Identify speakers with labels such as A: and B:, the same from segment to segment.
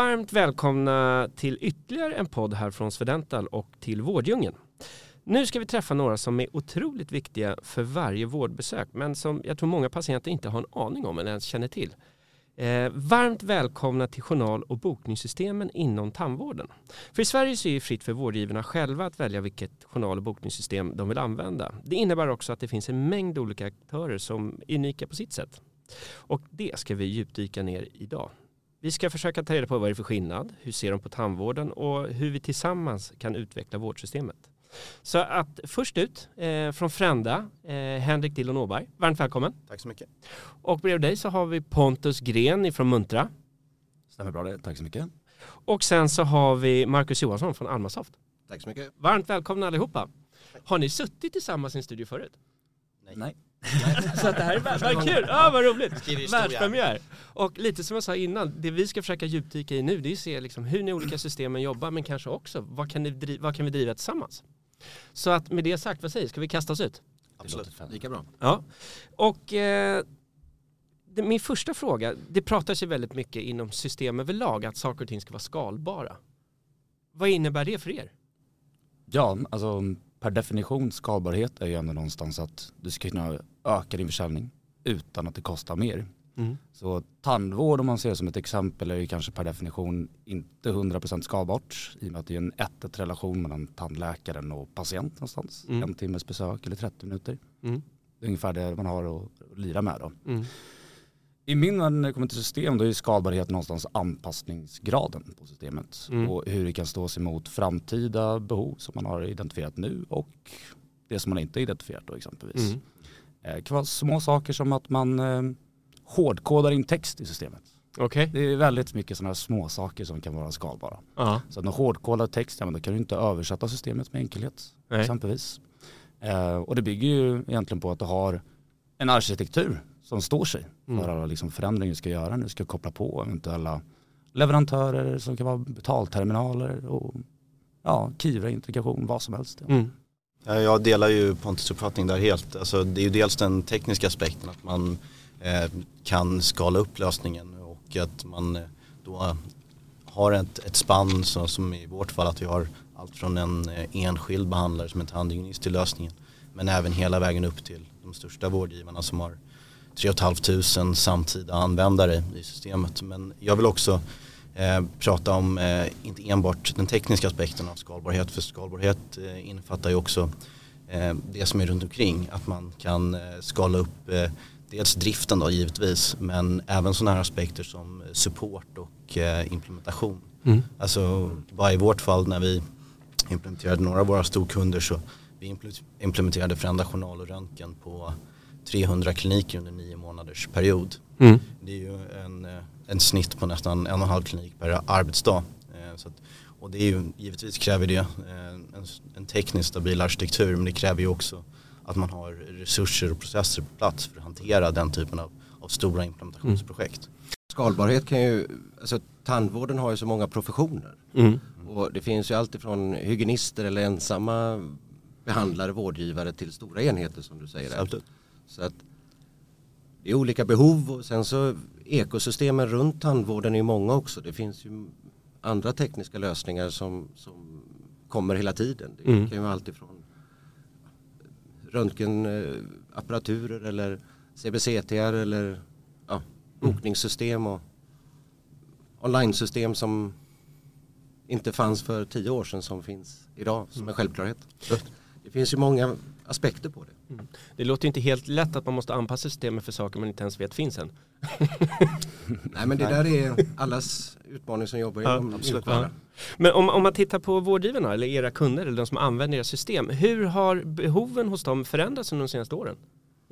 A: Varmt välkomna till ytterligare en podd här från Swedental och till Vårddjungeln. Nu ska vi träffa några som är otroligt viktiga för varje vårdbesök men som jag tror många patienter inte har en aning om eller ens känner till. Eh, varmt välkomna till journal och bokningssystemen inom tandvården. För i Sverige så är det fritt för vårdgivarna själva att välja vilket journal och bokningssystem de vill använda. Det innebär också att det finns en mängd olika aktörer som är unika på sitt sätt. Och det ska vi djupdyka ner idag. Vi ska försöka ta reda på vad det är för skillnad, hur ser de på tandvården och hur vi tillsammans kan utveckla vårdsystemet. Så att först ut eh, från Frända, eh, Henrik Dillon Åberg. Varmt välkommen.
B: Tack så mycket.
A: Och bredvid dig så har vi Pontus Gren från Muntra.
C: Stämmer bra det, tack så mycket.
A: Och sen så har vi Marcus Johansson från Almasoft.
D: Tack så mycket.
A: Varmt välkomna allihopa. Har ni suttit tillsammans i en studio förut?
C: Nej. Nej.
A: Så att det här är vad kul, ja vad roligt. Världspremiär. Och lite som jag sa innan, det vi ska försöka djupdyka i nu det är att se liksom hur ni olika systemen jobbar men kanske också vad kan, ni, vad kan vi driva tillsammans? Så att med det sagt, vad säger Ska vi kasta oss ut?
D: Absolut, lika bra.
A: Ja. Och eh, det, min första fråga, det pratas ju väldigt mycket inom system överlag att saker och ting ska vara skalbara. Vad innebär det för er?
C: Ja, alltså per definition skalbarhet är ju ändå någonstans att du ska kunna öka din försäljning utan att det kostar mer. Mm. Så tandvård om man ser det som ett exempel är ju kanske per definition inte 100% skalbart i och med att det är en 1 relation mellan tandläkaren och patient någonstans. Mm. En timmes besök eller 30 minuter. Mm. Det är ungefär det man har att lira med då. I min värld när det kommer till system då är skalbarhet någonstans anpassningsgraden på systemet mm. och hur det kan stå sig mot framtida behov som man har identifierat nu och det som man inte identifierat då exempelvis. Mm. Eh, det kan vara små saker som att man eh, hårdkodar in text i systemet.
A: Okay.
C: Det är väldigt mycket sådana små saker som kan vara skalbara. Uh -huh. Så när hårdkodar text, ja, men då kan du inte översätta systemet med enkelhet Nej. exempelvis. Eh, och det bygger ju egentligen på att du har en arkitektur som står sig mm. för alla liksom förändringar du ska göra. Nu ska koppla på eventuella leverantörer som kan vara betalterminaler och ja, Kivra-integration, vad som helst. Ja. Mm.
B: Jag delar ju Pontus uppfattning där helt. Alltså, det är ju dels den tekniska aspekten att man eh, kan skala upp lösningen och att man eh, då har ett, ett spann så, som i vårt fall att vi har allt från en eh, enskild behandlare som en tandhygienist till lösningen men även hela vägen upp till de största vårdgivarna som har 3 500 samtida användare i systemet. Men jag vill också eh, prata om, eh, inte enbart den tekniska aspekten av skalbarhet, för skalbarhet eh, innefattar ju också eh, det som är runt omkring. Att man kan eh, skala upp eh, dels driften då givetvis, men även sådana här aspekter som support och implementation. Mm. Alltså bara i vårt fall när vi implementerade några av våra storkunder så vi implementerade Frända journal och röntgen på 300 kliniker under nio månaders period. Mm. Det är ju en, eh, en snitt på nästan en och en halv klinik per arbetsdag. Eh, så att, och det är ju, givetvis kräver det eh, en, en tekniskt stabil arkitektur men det kräver ju också att man har resurser och processer på plats för att hantera den typen av, av stora implementationsprojekt. Mm.
D: Skalbarhet kan ju, alltså tandvården har ju så många professioner. Mm. Och det finns ju alltifrån hygienister eller ensamma behandlare, vårdgivare till stora enheter som du säger. Absolut. Så att det är olika behov och sen så ekosystemen runt tandvården är många också. Det finns ju andra tekniska lösningar som, som kommer hela tiden. Det mm. kan ju vara alltifrån röntgenapparaturer eller CBCT eller ja, mm. bokningssystem och online-system som inte fanns för tio år sedan som finns idag som en självklarhet. Det finns ju många aspekter på det.
A: Mm. Det låter inte helt lätt att man måste anpassa systemet för saker man inte ens vet finns än.
D: Nej men det där är allas utmaning som jobbar inom
A: absolut. Ja. Men om, om man tittar på vårdgivarna eller era kunder eller de som använder era system. Hur har behoven hos dem förändrats under de senaste åren?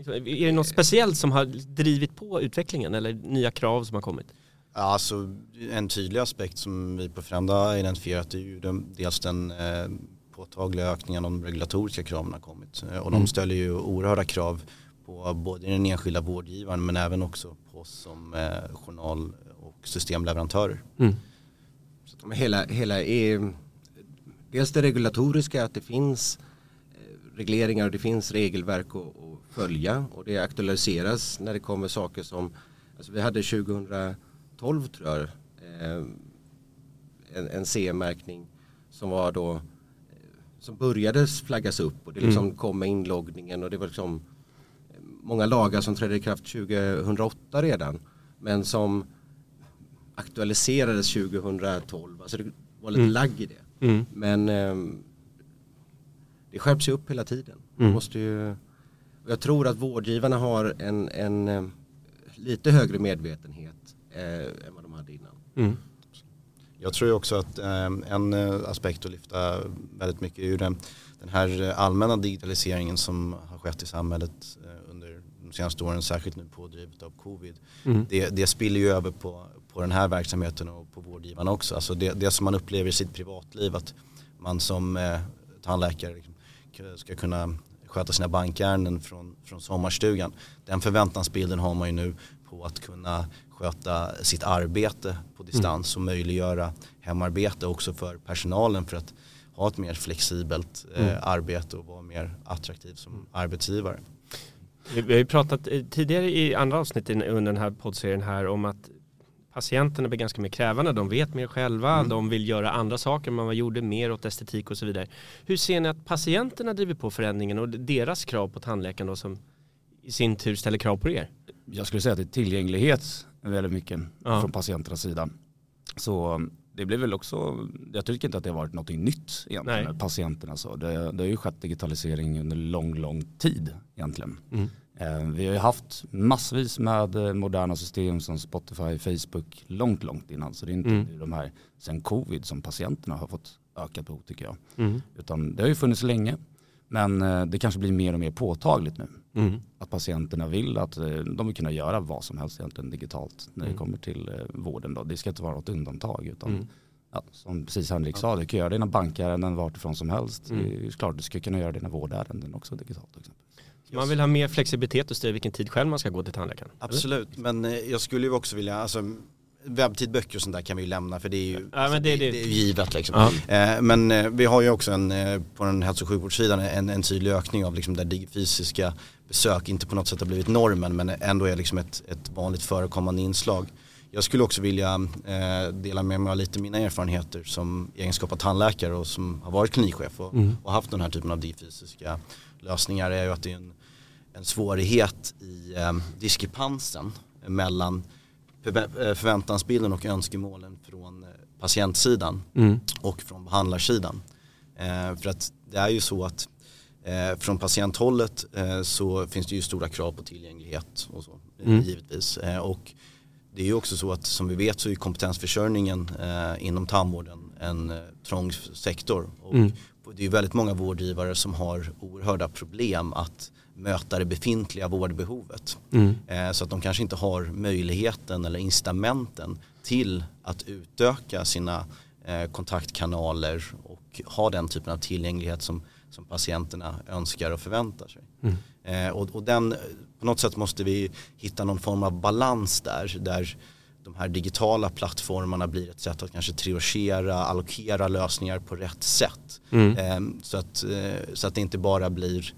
A: Är det något speciellt som har drivit på utvecklingen eller nya krav som har kommit?
B: Alltså, en tydlig aspekt som vi på Frända identifierat är ju den, dels den eh, påtagliga ökningen av de regulatoriska kraven har kommit. Eh, och de mm. ställer ju oerhörda krav på både den enskilda vårdgivaren men även också på oss som eh, journal och systemleverantörer. Mm.
D: Så hela, hela är, dels det regulatoriska, att det finns eh, regleringar och det finns regelverk att, att följa och det aktualiseras när det kommer saker som, alltså vi hade 2012 tror jag, eh, en, en CE-märkning som var då eh, som började flaggas upp och det liksom mm. kom med inloggningen och det var liksom många lagar som trädde i kraft 2008 redan men som aktualiserades 2012. Alltså det var lite mm. lagg i det. Mm. Men eh, det skärps ju upp hela tiden. Mm. Måste ju, jag tror att vårdgivarna har en, en eh, lite högre medvetenhet eh, än vad de hade innan. Mm.
B: Jag tror också att eh, en eh, aspekt att lyfta väldigt mycket är ju den, den här allmänna digitaliseringen som har skett i samhället under de senaste åren, särskilt nu pådrivet av covid. Mm. Det, det spiller ju över på, på den här verksamheten och på vårdgivarna också. Alltså det, det som man upplever i sitt privatliv att man som eh, tandläkare liksom, ska kunna sköta sina bankärenden från, från sommarstugan. Den förväntansbilden har man ju nu på att kunna sköta sitt arbete på distans mm. och möjliggöra hemarbete också för personalen för att ha ett mer flexibelt eh, mm. arbete och vara mer attraktiv som arbetsgivare.
A: Vi har ju pratat eh, tidigare i andra avsnitt under den här poddserien här om att patienterna blir ganska mer krävande, de vet mer själva, mm. de vill göra andra saker man gjorde, mer åt estetik och så vidare. Hur ser ni att patienterna driver på förändringen och deras krav på tandläkaren då som i sin tur ställer krav på er?
C: Jag skulle säga att det är tillgänglighet väldigt mycket ja. från patienternas sida. Så det blir väl också, jag tycker inte att det har varit något nytt egentligen med patienterna. Så. Det, det har ju skett digitalisering under lång, lång tid egentligen. Mm. Eh, vi har ju haft massvis med moderna system som Spotify, Facebook långt, långt innan. Så det är inte mm. de här sen covid som patienterna har fått ökat behov tycker jag. Mm. Utan det har ju funnits länge. Men eh, det kanske blir mer och mer påtagligt nu. Mm. Att patienterna vill att de vill kunna göra vad som helst egentligen digitalt när det mm. kommer till vården. Då. Det ska inte vara något undantag. Utan, mm. ja, som precis Henrik sa, du kan göra dina bankärenden vart ifrån som helst. Mm. Det är klart du ska kunna göra dina vårdärenden också digitalt. Exempel.
A: Man vill ha mer flexibilitet och styra vilken tid själv man ska gå till tandläkaren.
B: Absolut, eller? men eh, jag skulle ju också vilja, alltså, webbtidböcker och sånt där kan vi ju lämna för det är ju,
A: ja, alltså,
B: det, det, det, är givet. Liksom. Ja. Eh, men eh, vi har ju också en, på den hälso och sjukvårdssidan en, en tydlig ökning av liksom där fysiska besök inte på något sätt har blivit normen men ändå är liksom ett, ett vanligt förekommande inslag. Jag skulle också vilja eh, dela med mig av lite mina erfarenheter som egenskap av tandläkare och som har varit klinikchef och, mm. och haft den här typen av digifysiska lösningar är ju att det är en en svårighet i eh, diskrepansen mellan eh, förväntansbilden och önskemålen från eh, patientsidan mm. och från behandlarsidan. Eh, för att det är ju så att eh, från patienthållet eh, så finns det ju stora krav på tillgänglighet och så mm. givetvis. och det är ju också så att som vi vet så är kompetensförsörjningen inom tandvården en trång sektor. Och mm. Det är ju väldigt många vårdgivare som har oerhörda problem att möta det befintliga vårdbehovet. Mm. Eh, så att de kanske inte har möjligheten eller incitamenten till att utöka sina eh, kontaktkanaler och ha den typen av tillgänglighet som, som patienterna önskar och förväntar sig. Mm. Eh, och, och den, på något sätt måste vi hitta någon form av balans där, där de här digitala plattformarna blir ett sätt att kanske triagera, allokera lösningar på rätt sätt. Mm. Så, att, så att det inte bara blir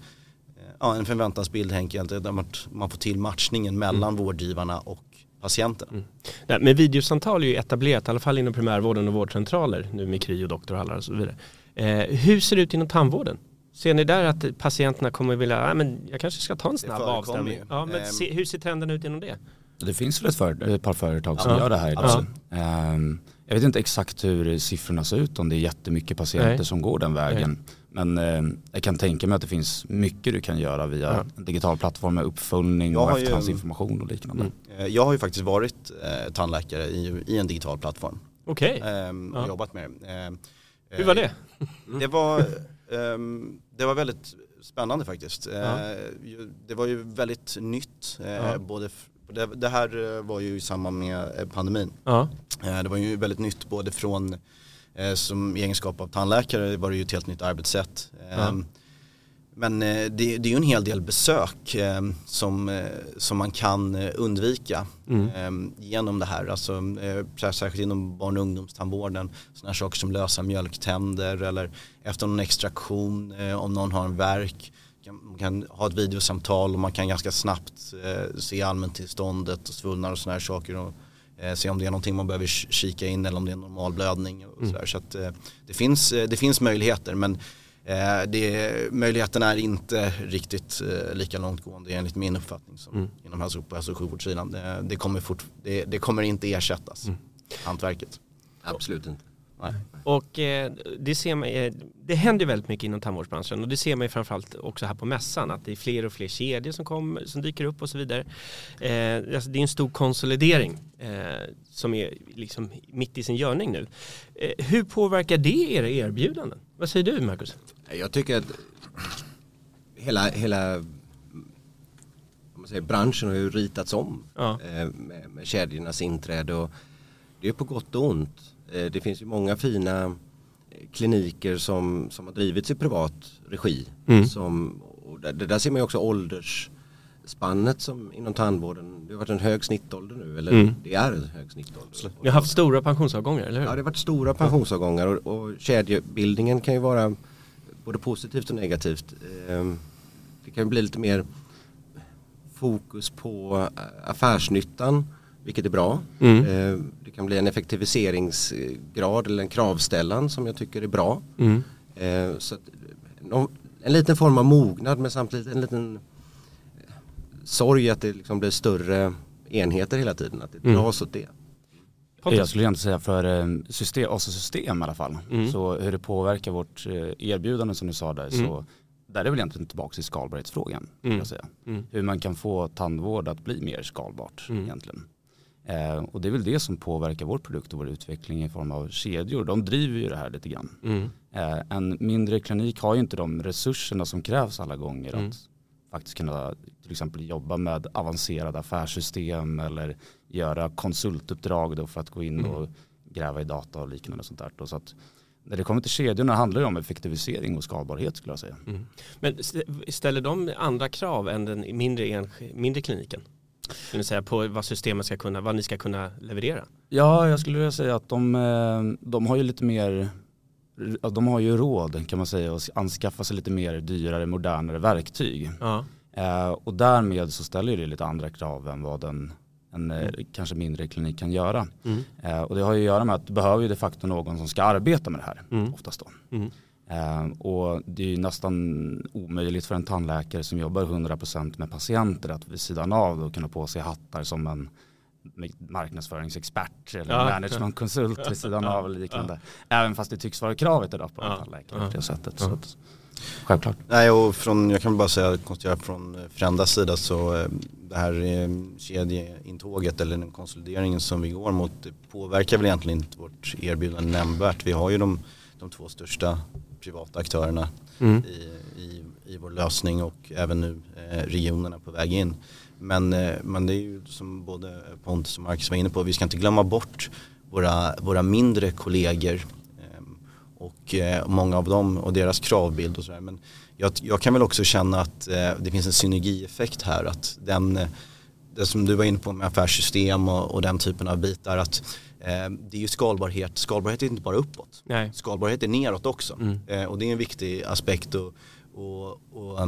B: ja, en förväntansbild helt enkelt, där man får till matchningen mellan mm. vårdgivarna och patienterna. Mm.
A: Nej, men videosamtal är ju etablerat, i alla fall inom primärvården och vårdcentraler, nu med Kry och doktorhallar och så vidare. Eh, hur ser det ut inom tandvården? Ser ni där att patienterna kommer vilja, ja, men jag kanske ska ta en snabb avstämning? Ja, men se, hur ser trenden ut inom det?
C: Det finns väl ett, för, ett par företag som ja. gör det här idag. Ja. Um, jag vet inte exakt hur siffrorna ser ut, om det är jättemycket patienter Nej. som går den vägen. Nej. Men eh, jag kan tänka mig att det finns mycket du kan göra via ja. en digital plattform med uppföljning och efterhandsinformation och liknande. Mm.
B: Eh, jag har ju faktiskt varit eh, tandläkare i, i en digital plattform.
A: Okej.
B: Okay. Eh, ja. jobbat med det. Eh,
A: Hur var det?
B: Det var, ehm, det var väldigt spännande faktiskt. Ja. Det var ju väldigt nytt, både Det, det här eh, var ju i samband med eh, pandemin.
A: Ja.
B: Det var ju väldigt nytt både från som egenskap av tandläkare var det ju ett helt nytt arbetssätt. Ja. Ehm, men det, det, är ju en hel del besök som, som man kan undvika mm. Ehm, genom det här. Alltså, särskilt inom barn och ungdomstandvården. Sådana saker som lösa mjölktänder eller efter någon extraktion om någon har en verk man kan ha ett videosamtal och man kan ganska snabbt eh, se allmäntillståndet och svullnader och sådana här saker. Och, eh, se om det är någonting man behöver kika in eller om det är normal blödning. Och mm. Så att, eh, det, finns, eh, det finns möjligheter men det, möjligheterna är inte riktigt lika långtgående enligt min uppfattning som mm. inom hälso, på hälso och sjukvårdssidan. Det, det, kommer fort, det, det kommer inte ersättas, mm. hantverket.
D: Absolut inte.
A: Nej. Och eh, det ser man, eh, det händer väldigt mycket inom tandvårdsbranschen och det ser man ju framförallt också här på mässan att det är fler och fler kedjor som, kom, som dyker upp och så vidare. Eh, alltså det är en stor konsolidering som är liksom mitt i sin görning nu. Hur påverkar det era erbjudanden? Vad säger du Marcus?
D: Jag tycker att hela, hela man säger, branschen har ju ritats om ja. Med, med kedjornas inträde och det är på gott och ont. Eh, det finns ju många fina eh, kliniker som, som har drivits i privat regi. Mm. Som, där, där ser man ju också åldersspannet som inom tandvården. Det har varit en hög snittålder nu, eller mm. det är en hög snittålder.
A: Ni har haft stora pensionsavgångar, eller hur?
D: Ja, det har varit stora pensionsavgångar och, och kedjebildningen kan ju vara både positivt och negativt. Ehm, det kan bli lite mer fokus på affärsnyttan vilket är bra. Mm. Eh, det kan bli en effektiviseringsgrad eller en kravställan som jag tycker är bra. Mm. Eh, så en liten form av mognad men samtidigt en liten eh, sorg att det liksom blir större enheter hela tiden. Att det mm. dras åt det.
C: Jag skulle egentligen säga för system, alltså system i alla fall. Mm. Så hur det påverkar vårt erbjudande som du sa där. Mm. Så där är väl egentligen tillbaka till skalbarhetsfrågan. Mm. Jag säga. Mm. Hur man kan få tandvård att bli mer skalbart mm. egentligen. Eh, och det är väl det som påverkar vår produkt och vår utveckling i form av kedjor. De driver ju det här lite grann. Mm. Eh, en mindre klinik har ju inte de resurserna som krävs alla gånger mm. att faktiskt kunna till exempel jobba med avancerade affärssystem eller göra konsultuppdrag då för att gå in mm. och gräva i data och liknande och sånt där. Så att när det kommer till kedjorna handlar det om effektivisering och skalbarhet skulle jag säga. Mm.
A: Men ställer de andra krav än den mindre, mindre kliniken? Skulle säga på vad systemet ska kunna, vad ni ska kunna leverera?
C: Ja, jag skulle vilja säga att de, eh, de har ju lite mer de har ju råd kan man säga att anskaffa sig lite mer dyrare, modernare verktyg. Ja. Eh, och därmed så ställer det lite andra krav än vad en, en eh, mm. kanske mindre klinik kan göra. Mm. Eh, och det har ju att göra med att du behöver ju de facto någon som ska arbeta med det här mm. oftast då. Mm. Eh, och det är ju nästan omöjligt för en tandläkare som jobbar 100% med patienter att vid sidan av då kunna på sig hattar som en marknadsföringsexpert eller ja, managementkonsult vid sidan av eller liknande. Ja. Även fast det tycks vara kravet idag på en tandläkare på det sättet. Så att, självklart.
B: Nej, och från, jag kan bara säga konstatera från Frändas sida så eh, det här eh, kedjeintåget eller den konsolideringen som vi går mot påverkar väl egentligen inte vårt erbjudande nämnvärt. Vi har ju de, de två största privata aktörerna mm. i, i, i vår lösning och även nu eh, regionerna på väg in. Men, eh, men det är ju som både Pontus och Marcus var inne på, vi ska inte glömma bort våra, våra mindre kollegor eh, och eh, många av dem och deras kravbild och sådär. Men jag, jag, kan väl också känna att eh, det finns en synergieffekt här. Att den, det som du var inne på med affärssystem och, och den typen av bitar. att det är ju skalbarhet. Skalbarhet är inte bara uppåt. Nej. Skalbarhet är neråt också. Mm. Eh, och det är en viktig aspekt att och, och,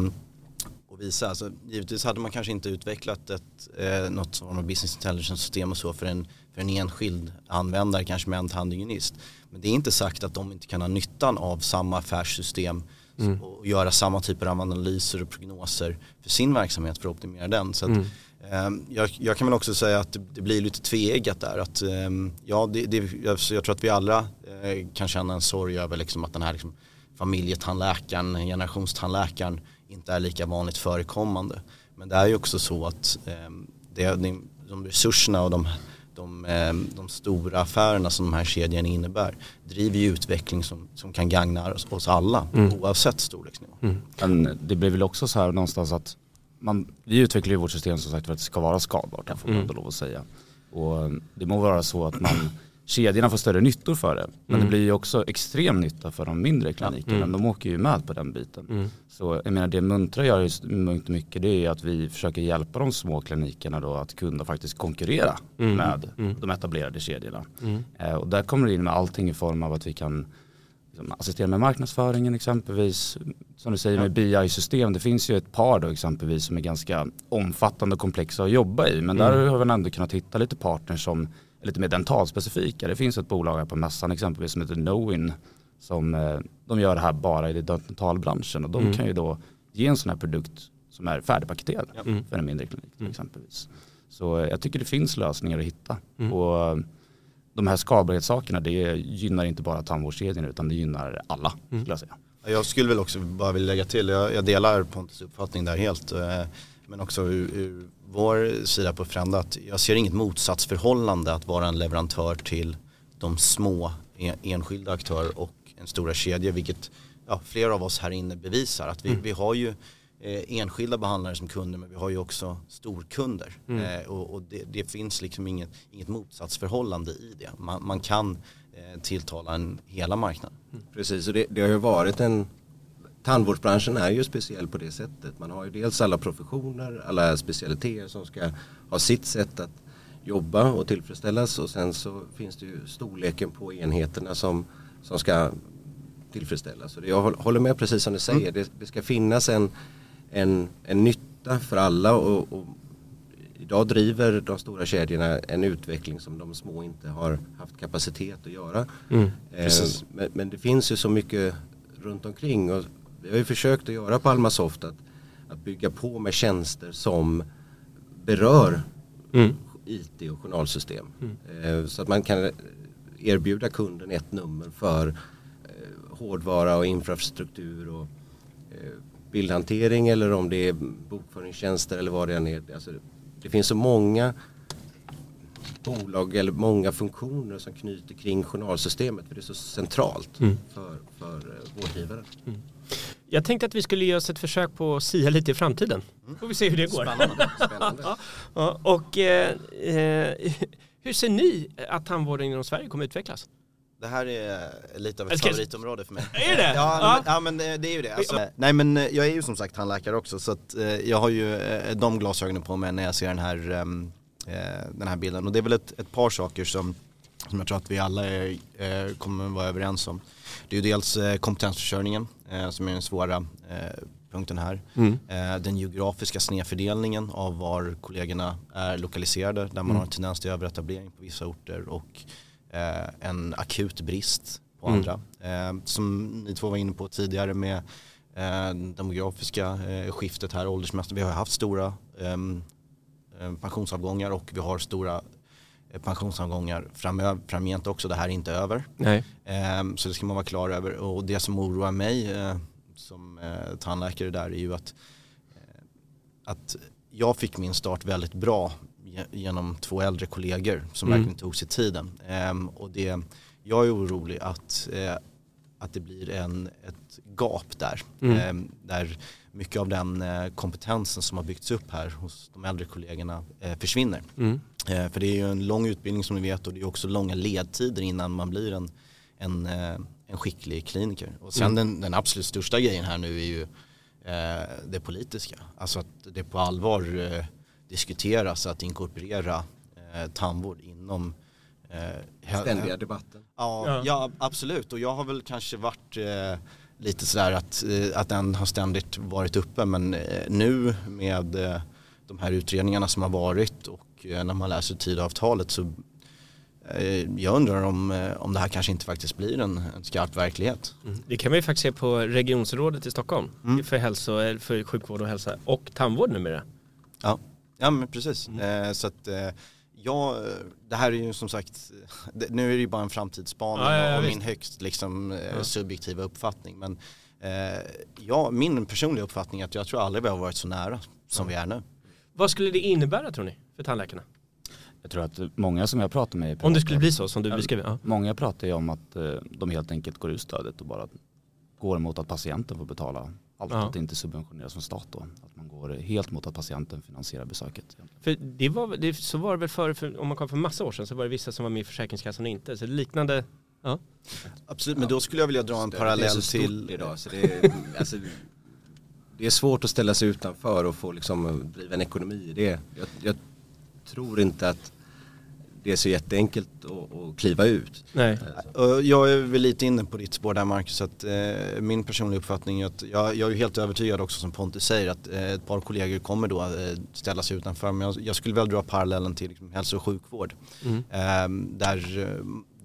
B: och visa. Alltså, givetvis hade man kanske inte utvecklat ett, eh, något form av business intelligence system och så för en, för en enskild användare, kanske med en tandhygienist. Men det är inte sagt att de inte kan ha nyttan av samma affärssystem mm. och göra samma typer av analyser och prognoser för sin verksamhet för att optimera den. Så att, mm. Ehm, jag, jag, kan väl också säga att det, blir lite tveeggat där. Att, ehm, ja, det, det, jag, jag, tror att vi alla eh, kan känna en sorg över liksom att den här liksom, familjetandläkaren, generationstandläkaren inte är lika vanligt förekommande. Men det är ju också så att ehm, det, de resurserna och de, de, de, stora affärerna som de här kedjorna innebär driver ju utveckling som, som kan gagna oss alla mm. oavsett storleksnivå. Mm.
C: Men det blir väl också så här någonstans att man, vi utvecklar ju vårt system som sagt för att det ska vara skalbart, det får man
A: Mm.
C: ändå lov att säga. Och det må vara så att man, kedjorna får större nyttor för det. Men
A: Mm.
C: det blir ju också extrem nytta för de mindre klinikerna.
A: Mm.
C: De åker ju med på den biten.
A: Mm.
C: Så jag menar det Muntra gör mångt och mycket det är att vi försöker hjälpa de små klinikerna då att kunna faktiskt konkurrera
A: Mm.
C: med
A: Mm.
C: de etablerade kedjorna.
A: Mm.
C: Eh, och där kommer det in med allting i form av att vi kan liksom, assistera med marknadsföringen exempelvis. Som du säger med BI-system, det finns ju ett par då exempelvis som är ganska omfattande och komplexa att jobba i. Men där
A: Mm.
C: har vi ändå kunnat hitta lite partners som är lite mer dentalspecifika. Det finns ett bolag här på mässan exempelvis som heter Knowin som eh, de gör det här bara i dentalbranschen och de
A: Mm.
C: kan ju då ge en sån här produkt som är färdigpaketerad
A: Mm.
C: för en mindre klinik
A: Mm.
C: exempelvis. Så eh, jag tycker det finns lösningar att hitta.
A: Mm.
C: Och de här skalbarhetssakerna det gynnar inte bara tandvårdskedjan utan det gynnar alla
A: Mm.
C: skulle jag säga.
B: Jag skulle väl också bara vilja lägga till, jag, jag delar Pontus uppfattning där helt. eh, Men också ur, ur vår sida på Frenda att jag ser inget motsatsförhållande att vara en leverantör till de små en, enskilda aktörer och en stora kedja vilket ja, flera av oss här inne bevisar att vi,
A: Mm.
B: vi har ju enskilda behandlare som kunder men vi har ju också storkunder
A: Mm.
B: eh, och, och det, det finns liksom inget, inget motsatsförhållande i det. Man, man kan eh, tilltala en hela marknaden.
D: Precis, och det, det har ju varit en Tandvårdsbranschen är ju speciell på det sättet. Man har ju dels alla professioner, alla specialiteter som ska ha sitt sätt att jobba och tillfredsställas och sen så finns det ju storleken på enheterna som, som ska tillfredsställas. Och jag håll- håller med precis som du säger, det, det ska finnas en, en, en nytta för alla och, och idag driver de stora kedjorna en utveckling som de små inte har haft kapacitet att göra.
A: Mm.
D: Eh, men, men det finns ju så mycket runt omkring och vi har ju försökt att göra på Almasoft att, att bygga på med tjänster som berör
A: Mm.
D: IT och journalsystem. Eh, så att man kan erbjuda kunden ett nummer för eh, hårdvara och infrastruktur och eh, bildhantering eller om det är bokföringstjänster eller vad det än är. Alltså, det finns så många bolag eller många funktioner som knyter kring journalsystemet för det är så centralt
A: Mm.
D: för, för eh, vårdgivaren.
A: Jag tänkte att vi skulle ge oss ett försök på att sia lite i framtiden. Får vi se hur det går.
D: Spännande.
A: Ja, och eh, eh, hur ser ni att tandvården inom Sverige kommer utvecklas?
B: Det här är lite av ett favoritområde för mig.
A: Är det?
B: Ja,
A: Ja.
B: Men, ja men det det är ju det. Alltså, nej men eh, jag är ju som sagt tandläkare också så att eh, jag har ju eh, de glasögonen på mig när jag ser den här, ehm, eh, den här bilden. Och det är väl ett, ett par saker som, som jag tror att vi alla är, eh, kommer vara överens om. Det är ju dels eh, kompetensförsörjningen eh, som är den svåra eh, punkten här.
A: Mm.
B: Eh, den geografiska snedfördelningen av var kollegorna är lokaliserade där man
A: Mm.
B: har en tendens till överetablering på vissa orter och en akut brist på
A: Mm.
B: andra. Eh, som ni två var inne på tidigare med eh, demografiska eh, skiftet här åldersmässigt. Vi har haft stora ehm, eh, pensionsavgångar och vi har stora eh, pensionsavgångar framöver, framgent också. Det här är inte över.
A: Nej.
B: Ehm, Så det ska man vara klar över. Och det som oroar mig eh, som eh, tandläkare där är ju att, eh, att jag fick min start väldigt bra genom två äldre kollegor som
A: Mm.
B: verkligen tog sig tiden. Ehm, Och det, jag är orolig att, eh, att det blir en, ett gap där.
A: Mm.
B: Ehm, Där mycket av den eh, kompetensen som har byggts upp här hos de äldre kollegorna eh, försvinner.
A: Mm.
B: För det är ju en lång utbildning som ni vet och det är också långa ledtider innan man blir en, en, en skicklig kliniker. Och sen
A: Mm.
B: den, den absolut största grejen här nu är ju det politiska. Alltså att det på allvar diskuteras att inkorporera eh, tandvård inom eh,
D: Ständiga debatten.
B: Ja,
A: Ja.
B: ja. absolut och jag har väl kanske varit eh, lite sådär att, eh, att den har ständigt varit uppe men eh, nu med eh, de här utredningarna som har varit och eh, när man läser Tidöavtalet så jag undrar om, om det här kanske inte faktiskt blir en, en skarp verklighet.
A: Mm. Det kan vi faktiskt se på regionsrådet i Stockholm
B: Mm.
A: för, hälso, för sjukvård och hälsa och tandvård numera.
B: Ja, ja men precis.
A: Mm.
B: Eh, så att eh, ja, det här är ju som sagt, det, nu är det ju bara en framtidsspaning
A: Ja, ja, ja,
B: och
A: visst.
B: min högst liksom, eh, subjektiva uppfattning. Men eh, ja, min personliga uppfattning är att jag tror aldrig vi har varit så nära som vi är nu.
A: Vad skulle det innebära tror ni för tandläkarna?
C: Jag tror att många som jag pratar med
A: Om det skulle bli så som du beskriver? Ja.
C: Många pratar ju om att eh, de helt enkelt går ur stödet och bara går mot att patienten får betala allt,
A: Ja.
C: att det inte subventioneras från stat då. Att man går helt mot att patienten finansierar besöket.
A: För det var, det, så var det väl förr, för, om man kom för massa år sedan så var det vissa som var med i Försäkringskassan och inte. Så liknande, ja.
B: Absolut, men då skulle jag vilja dra en parallell till...
D: idag så det är, alltså, det är svårt att ställa sig utanför och få liksom driva en ekonomi i det. Jag, jag tror inte att det är så jätteenkelt att, kliva ut.
A: Nej.
B: Och Jag är väl lite inne på ditt spår där Marcus, att eh, min personliga uppfattning är att jag, jag är ju helt övertygad också som Pontus säger att eh, ett par kollegor kommer då eh, ställa sig utanför. Men jag, jag skulle väl dra parallellen till liksom, hälso och sjukvård.
A: Mm.
B: Eh, där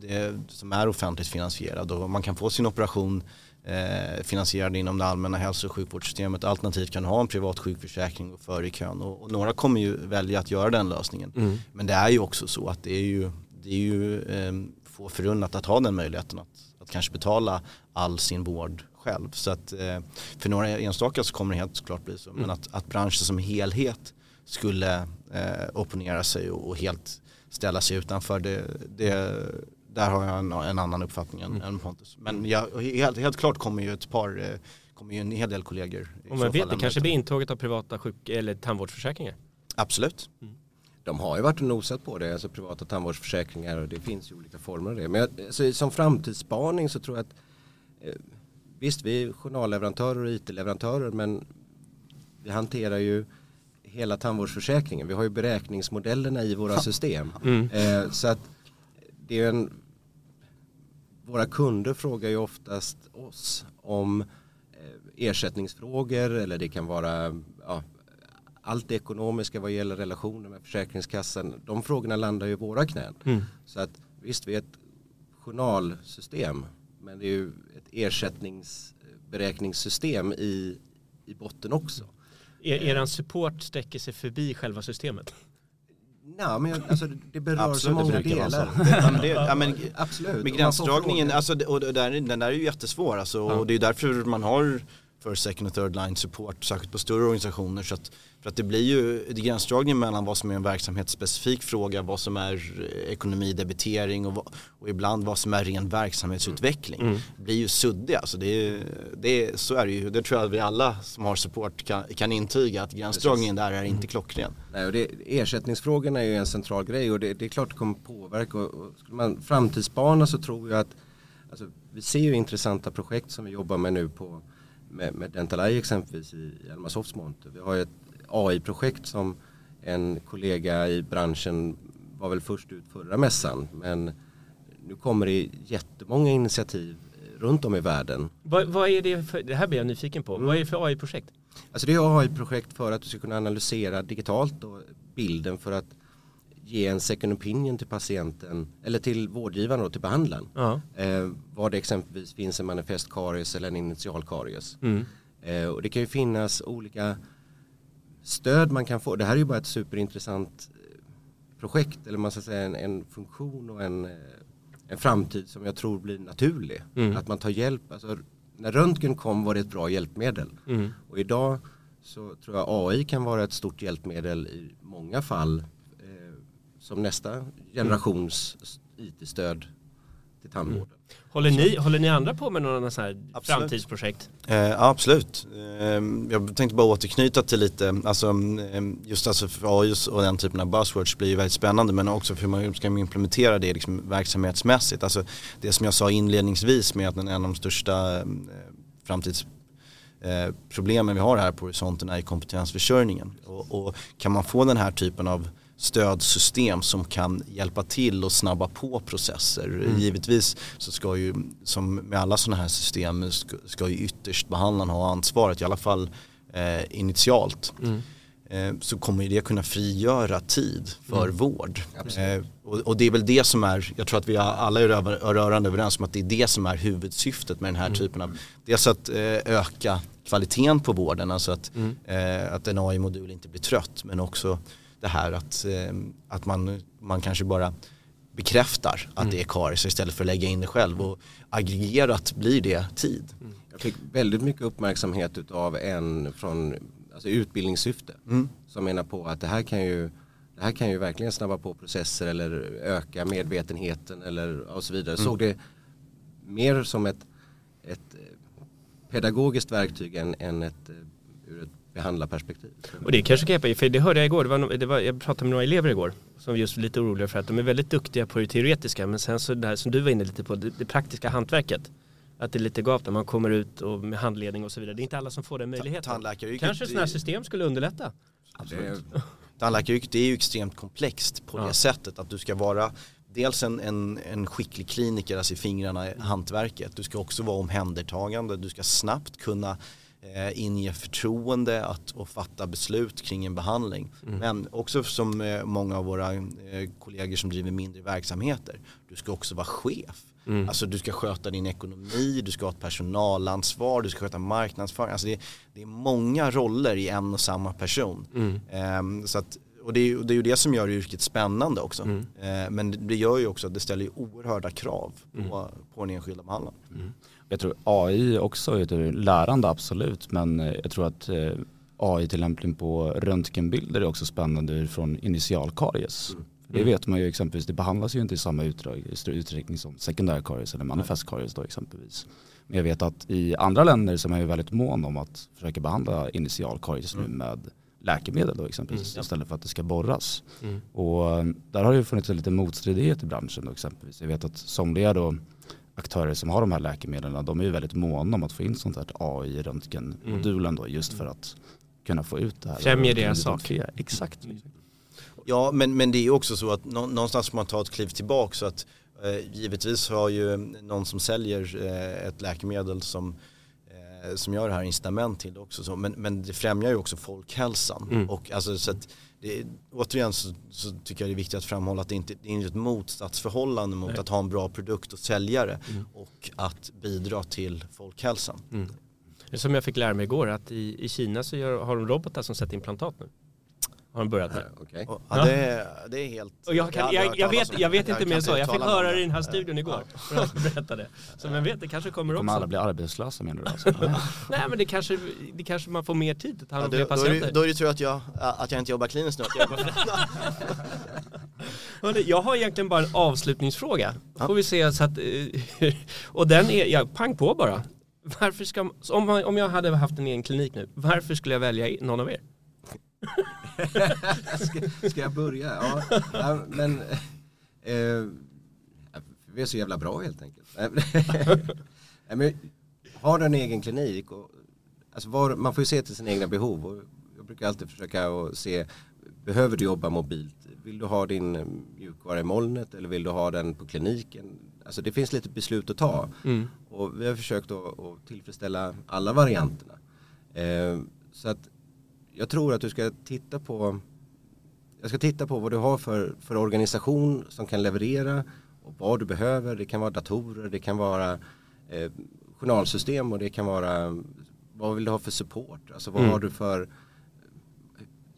B: det, som är offentligt finansierad och man kan få sin operation eh, finansierad inom det allmänna hälso och sjukvårdssystemet. Alternativt kan du ha en privat sjukförsäkring och före i kön. Och, och några kommer ju välja att göra den lösningen.
A: Mm.
B: Men det är ju också så att det är ju, det är ju eh, få förunnat att ha den möjligheten att, att kanske betala all sin vård själv. Så att eh, för några enstaka så kommer det helt klart bli så. Men att, att branschen som helhet skulle eh, opponera sig och, och helt ställa sig utanför det, det där har jag en, en annan uppfattning än, än Pontus. Men jag, helt, helt klart kommer ju ett par, eh, kommer ju en hel del kollegor. så
A: man vet, det kanske blir intåget av privata sjuk eller tandvårdsförsäkringar.
B: Absolut.
D: De har ju varit och nosat på det, alltså privata tandvårdsförsäkringar och det finns ju olika former av det. Men jag, alltså, som framtidsspaning så tror jag att eh, visst vi är journalleverantörer och IT-leverantörer men vi hanterar ju hela tandvårdsförsäkringen. Vi har ju beräkningsmodellerna i våra system. Eh, så att det är en, våra kunder frågar ju oftast oss om eh, ersättningsfrågor eller det kan vara ja, allt det ekonomiska vad gäller relationer med Försäkringskassan. De frågorna landar ju i våra knän. Så att visst vi är ett journalsystem men det är ju ett ersättningsberäkningssystem i, i botten också.
A: Er, eran support sträcker sig förbi själva systemet.
D: Nej, men jag, alltså, det berör så
B: Absolut, det
D: många delar.
B: Ja, men det, ja, men,
D: Absolut.
B: Med gränsdragningen, alltså, det- och det där, den där är ju jättesvår alltså, och det är därför man har för second och third line support, särskilt på större organisationer. Så att, för att det blir ju det är gränsdragningen mellan vad som är en verksamhetsspecifik fråga, vad som är eh, ekonomidebitering och, och ibland vad som är ren verksamhetsutveckling. Det blir ju suddig alltså. Det är, det är, så är det ju. Det tror jag att vi alla som har support kan, kan intyga att gränsdragningen där är inte klockren.
D: Nej, och det, ersättningsfrågorna är ju en central grej och det, det är klart det kommer påverka. Och, och skulle man framtidsspana så tror jag att alltså, vi ser ju intressanta projekt som vi jobbar med nu på med, med Dental Eye exempelvis i, Almasofts monter. Vi har ett AI-projekt som en kollega i branschen var väl först ut förra mässan men nu kommer det jättemånga initiativ runt om i världen
A: Vad, vad är det för, det här blir jag nyfiken på. Vad är det för AI-projekt?
D: Alltså det är AI-projekt för att du ska kunna analysera digitalt då, bilden för att ge en second opinion till patienten eller till vårdgivaren och till behandlaren.
A: Ja.
D: Eh, var det exempelvis finns en manifest karies eller en initial karies.
A: Mm.
D: Eh, och det kan ju finnas olika stöd man kan få. Det här är ju bara ett superintressant eh, projekt eller man ska säga en, en funktion och en, eh, en framtid som jag tror blir naturlig.
A: Mm.
D: Att man tar hjälp. Alltså, när röntgen kom var det ett bra hjälpmedel.
A: Mm.
D: Och idag så tror jag AI kan vara ett stort hjälpmedel i många fall som nästa generations IT-stöd till tandvården.
A: Håller, ni, håller ni andra på med några sådana här
B: Absolut.
A: framtidsprojekt?
B: Eh, ja, absolut. Eh, jag tänkte bara återknyta till lite, alltså, eh, just alltså för AI och den typen av buzzwords blir ju väldigt spännande men också för hur man ska implementera det liksom verksamhetsmässigt. Alltså, det som jag sa inledningsvis med att en av de största eh, framtidsproblemen vi har här på horisonten är kompetensförsörjningen. Och, och kan man få den här typen av stödsystem som kan hjälpa till och snabba på processer. Givetvis så ska ju, som med alla sådana här system, ska, ska ju ytterst behandlaren ha ansvaret, i alla fall eh, initialt. Eh, så kommer ju det kunna frigöra tid för vård. Eh, och, och det är väl det som är, jag tror att vi alla är rö- rörande överens om att det är det som är huvudsyftet med den här typen av, dels att eh, öka kvaliteten på vården, alltså att, eh, att en AI-modul inte blir trött, men också det här att, eh, att man, man kanske bara bekräftar att det är karies istället för att lägga in det själv och aggregerat blir det tid.
D: Jag fick väldigt mycket uppmärksamhet av en från alltså utbildningssyfte som menar på att det här kan ju det här kan ju verkligen snabba på processer eller öka medvetenheten eller och så vidare. Såg det mer som ett, ett pedagogiskt verktyg än, än ett, eh, ur ett behandlarperspektiv.
A: Och det kanske kan hjälpa, för det hörde jag igår, det var, det var, jag pratade med några elever igår som just var lite oroliga för att de är väldigt duktiga på det teoretiska men sen så där som du var inne lite på, det, det praktiska hantverket. Att det är lite gap när man kommer ut och med handledning och så vidare. Det är inte alla som får den möjligheten. Kanske sådana här system skulle underlätta.
B: Absolut. Tandläkaryrket är ju extremt komplext på ja. det sättet att du ska vara dels en, en, en skicklig kliniker, alltså i fingrarna, hantverket. Du ska också vara omhändertagande, du ska snabbt kunna eh, inge förtroende att, och fatta beslut kring en behandling. Mm. Men också som eh, många av våra eh, kollegor som driver mindre verksamheter, du ska också vara chef. Mm. Alltså du ska sköta din ekonomi, du ska ha ett personalansvar, du ska sköta marknadsföring. Alltså det, det är många roller i en och samma person. Mm. Um, så att, och det är, det är ju det som gör yrket spännande också. Mm. Uh, men det gör ju också att det ställer ju oerhörda krav på, mm. på den enskilda behandlaren.
C: Mm. Jag tror AI också är ett lärande absolut men eh, jag tror att eh, AI-tillämpning på röntgenbilder är också spännande från initialkaries. Mm. Det vet man ju exempelvis, det behandlas ju inte i samma utsträckning som sekundärkaries eller manifestkaries då exempelvis. Men jag vet att i andra länder så är man ju väldigt mån om att försöka behandla initialkaries mm. nu med läkemedel då exempelvis mm. istället för att det ska borras. Mm. Och eh, där har det ju funnits en liten motstridighet i branschen då exempelvis. Jag vet att somliga då aktörer som har de här läkemedlen de är ju väldigt måna om att få in sånt här AI i röntgenmodulen då just för att kunna få ut det här.
A: Främjer deras sak.
C: Exakt.
B: Ja men, men det är också så att någonstans får man ta ett kliv tillbaka så att eh, givetvis har ju någon som säljer eh, ett läkemedel som eh, som gör det här incitament till det också. Så, men, men det främjar ju också folkhälsan. Mm. Och alltså, så att det, återigen så, så, tycker jag det är viktigt att framhålla att det inte det är ett motsatsförhållande mot Nej. att ha en bra produkt och säljare mm. och att bidra till folkhälsan. Mm.
A: Som jag fick lära mig igår att i, i Kina så gör, har de robotar som sätter implantat nu. Har de börjat med.
B: Okay. Ja, det, det, är helt...
A: Och jag, kan, jag, jag, vet, jag vet inte mer så. Jag fick höra det i den här studion igår. Ja. Berätta det. Så men vet, det kanske kommer också.
C: Kommer alla bli arbetslösa menar du alltså?
A: Nej men det kanske, det kanske man får mer tid att ta hand
B: om fler patienter. Då är det tur att jag, att jag inte jobbar kliniskt nu.
A: jag, jag har egentligen bara en avslutningsfråga. Får vi se så att, eh, och den är, ja, pang på bara. Varför ska, om, om jag hade haft en egen klinik nu, varför skulle jag välja någon av er?
D: Ska, ska, jag börja? Ja, ja men eh, vi är så jävla bra helt enkelt. men, har du en egen klinik, och, alltså var, man får ju se till sina egna behov. Och jag brukar alltid försöka att se, behöver du jobba mobilt? Vill du ha din mjukvara i molnet eller vill du ha den på kliniken? Alltså det finns lite beslut att ta. Mm. Och vi har försökt att, att tillfredsställa alla varianterna. Eh, så att jag tror att du ska titta på jag ska titta på vad du har för, för organisation som kan leverera och vad du behöver. Det kan vara datorer, det kan vara eh, journalsystem och det kan vara vad vill du ha för support? Alltså vad mm. har du för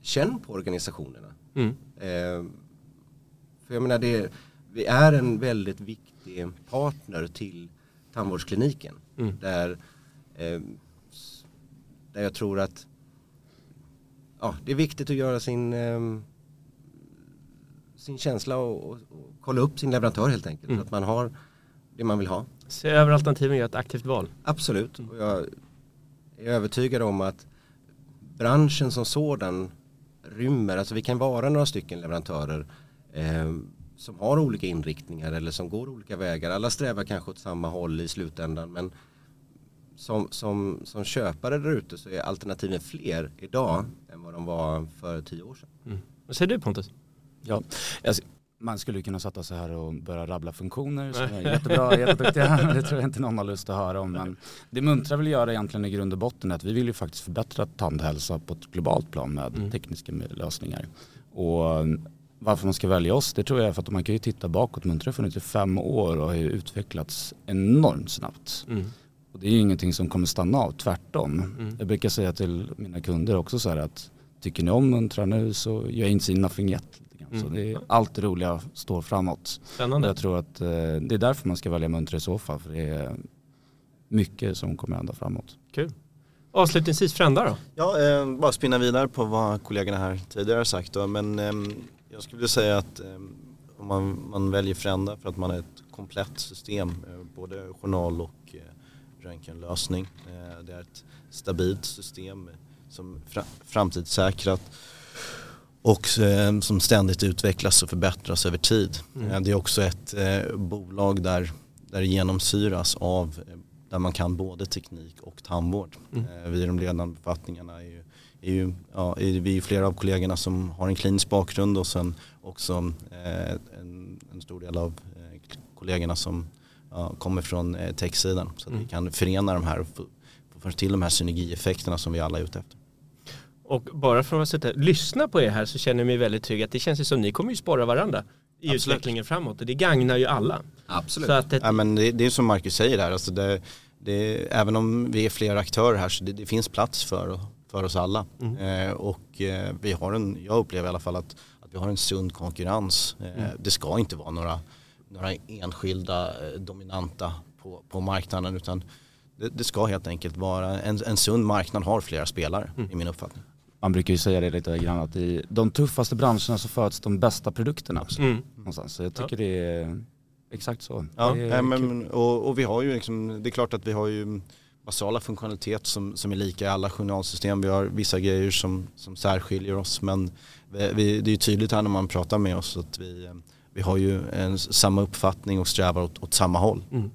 D: känn på organisationerna. Mm. Eh, för jag menar det, vi är en väldigt viktig partner till tandvårdskliniken. Mm. Där, eh, där jag tror att ja, det är viktigt att göra sin, eh, sin känsla och, och, och, kolla upp sin leverantör helt enkelt. Mm. Så att man har det man vill ha.
A: Se över alternativen och göra ett aktivt val.
D: Absolut. Och jag är övertygad om att branschen som sådan rymmer, alltså vi kan vara några stycken leverantörer eh, som har olika inriktningar eller som går olika vägar. Alla strävar kanske åt samma håll i slutändan men som, som, som köpare där ute så är alternativen fler idag än vad de var för tio år sedan. Mm.
A: Vad säger du Pontus?
C: Ja, alltså, man skulle kunna sätta sig här och börja rabbla funktioner som är jättebra, jätteduktiga. Det tror jag inte någon har lust att höra om. Men det Muntra vill göra egentligen i grund och botten är att vi vill ju faktiskt förbättra tandhälsa på ett globalt plan med mm. tekniska lösningar. Och varför man ska välja oss, det tror jag är för att man kan ju titta bakåt. Muntra har funnits i fem år och har ju utvecklats enormt snabbt. Mm. Och det är ju ingenting som kommer stanna av, tvärtom. Mm. Jag brukar säga till mina kunder också så här att tycker ni om Muntra nu så gör inte nothing yet. Mm. Så det är allt det roliga står framåt.
A: Spännande.
C: Jag tror att eh, det är därför man ska välja Muntra i så fall. För det är mycket som kommer ända framåt.
A: Kul. Avslutningsvis Frända då?
B: Ja, eh, bara spinna vidare på vad kollegorna här tidigare har sagt. Då. Men eh, jag skulle säga att eh, om man, man väljer Frända för att man har ett komplett system, eh, både journal och röntgenlösning. Eh, det är ett stabilt system som fra, framtidssäkrat och eh, som ständigt utvecklas och förbättras över tid. Mm. Eh, det är också ett bolag där, där det genomsyras av där man kan både teknik och tandvård. Mm. Vi i de ledande befattningarna är ju, är ju, ja, är vi är flera av kollegorna som har en klinisk bakgrund och sen också en, en, stor del av kollegorna som ja, kommer från eh, techsidan. Så att mm. vi kan förena de här och få, få till de här synergieffekterna som vi alla är ute efter.
A: Och bara för att sitta, lyssna på er här så känner jag mig väldigt trygg att det känns som att ni kommer ju spara varandra i Absolut. utvecklingen framåt och det gagnar ju alla.
D: Absolut.
B: Så att det, ja, men det, det är som Marcus säger där, alltså det, det, även om vi är flera aktörer här så det, det finns plats för, för oss alla. Mm. Eh, och eh, vi har en, jag upplever i alla fall att, att vi har en sund konkurrens. Eh, mm. Det ska inte vara några, några enskilda eh, dominanta på, på marknaden utan det, det, ska helt enkelt vara en, en sund marknad har flera spelare mm. i min uppfattning
C: man brukar ju säga det lite grann att i de tuffaste branscherna så föds de bästa produkterna. Mm. Så jag tycker ja. det är exakt så.
B: Ja, är men, och, och, vi har ju liksom, det är klart att vi har ju basala funktionalitet som, som är lika i alla journalsystem. Vi har vissa grejer som, som särskiljer oss men vi, det är ju tydligt här när man pratar med oss att vi, vi har ju en, samma uppfattning och strävar åt, åt samma håll. Mm.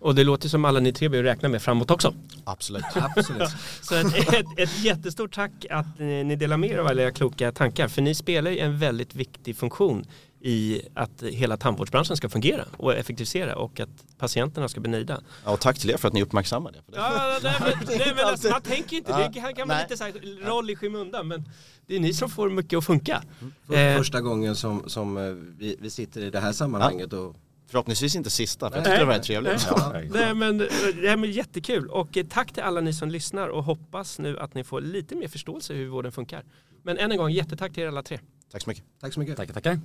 A: Och det låter som alla ni tre behöver räkna med framåt också.
B: Absolut.
D: Absolut.
A: Så ett, ett, ett, jättestort tack att ni delar med er av alla era kloka tankar. För ni spelar ju en väldigt viktig funktion i att hela tandvårdsbranschen ska fungera och effektivisera och att patienterna ska bli nöjda.
B: Ja, och tack till er för att ni uppmärksammar det.
A: Ja, nej, men, nej, men alltså, man tänker inte, det kan, kan vara lite så här roll i skymundan men det är ni som får mycket att funka.
D: Mm. Första gången som, som eh, vi, vi sitter i det här sammanhanget och
B: Förhoppningsvis inte sista, för jag tyckte det var trevligt.
A: Ja. Nej, men, nej, men jättekul och eh, tack till alla ni som lyssnar och hoppas nu att ni får lite mer förståelse hur vården funkar. Men än en gång jättetack till er alla tre.
B: Tack så mycket.
D: Tack så mycket.
C: Tackar, tackar.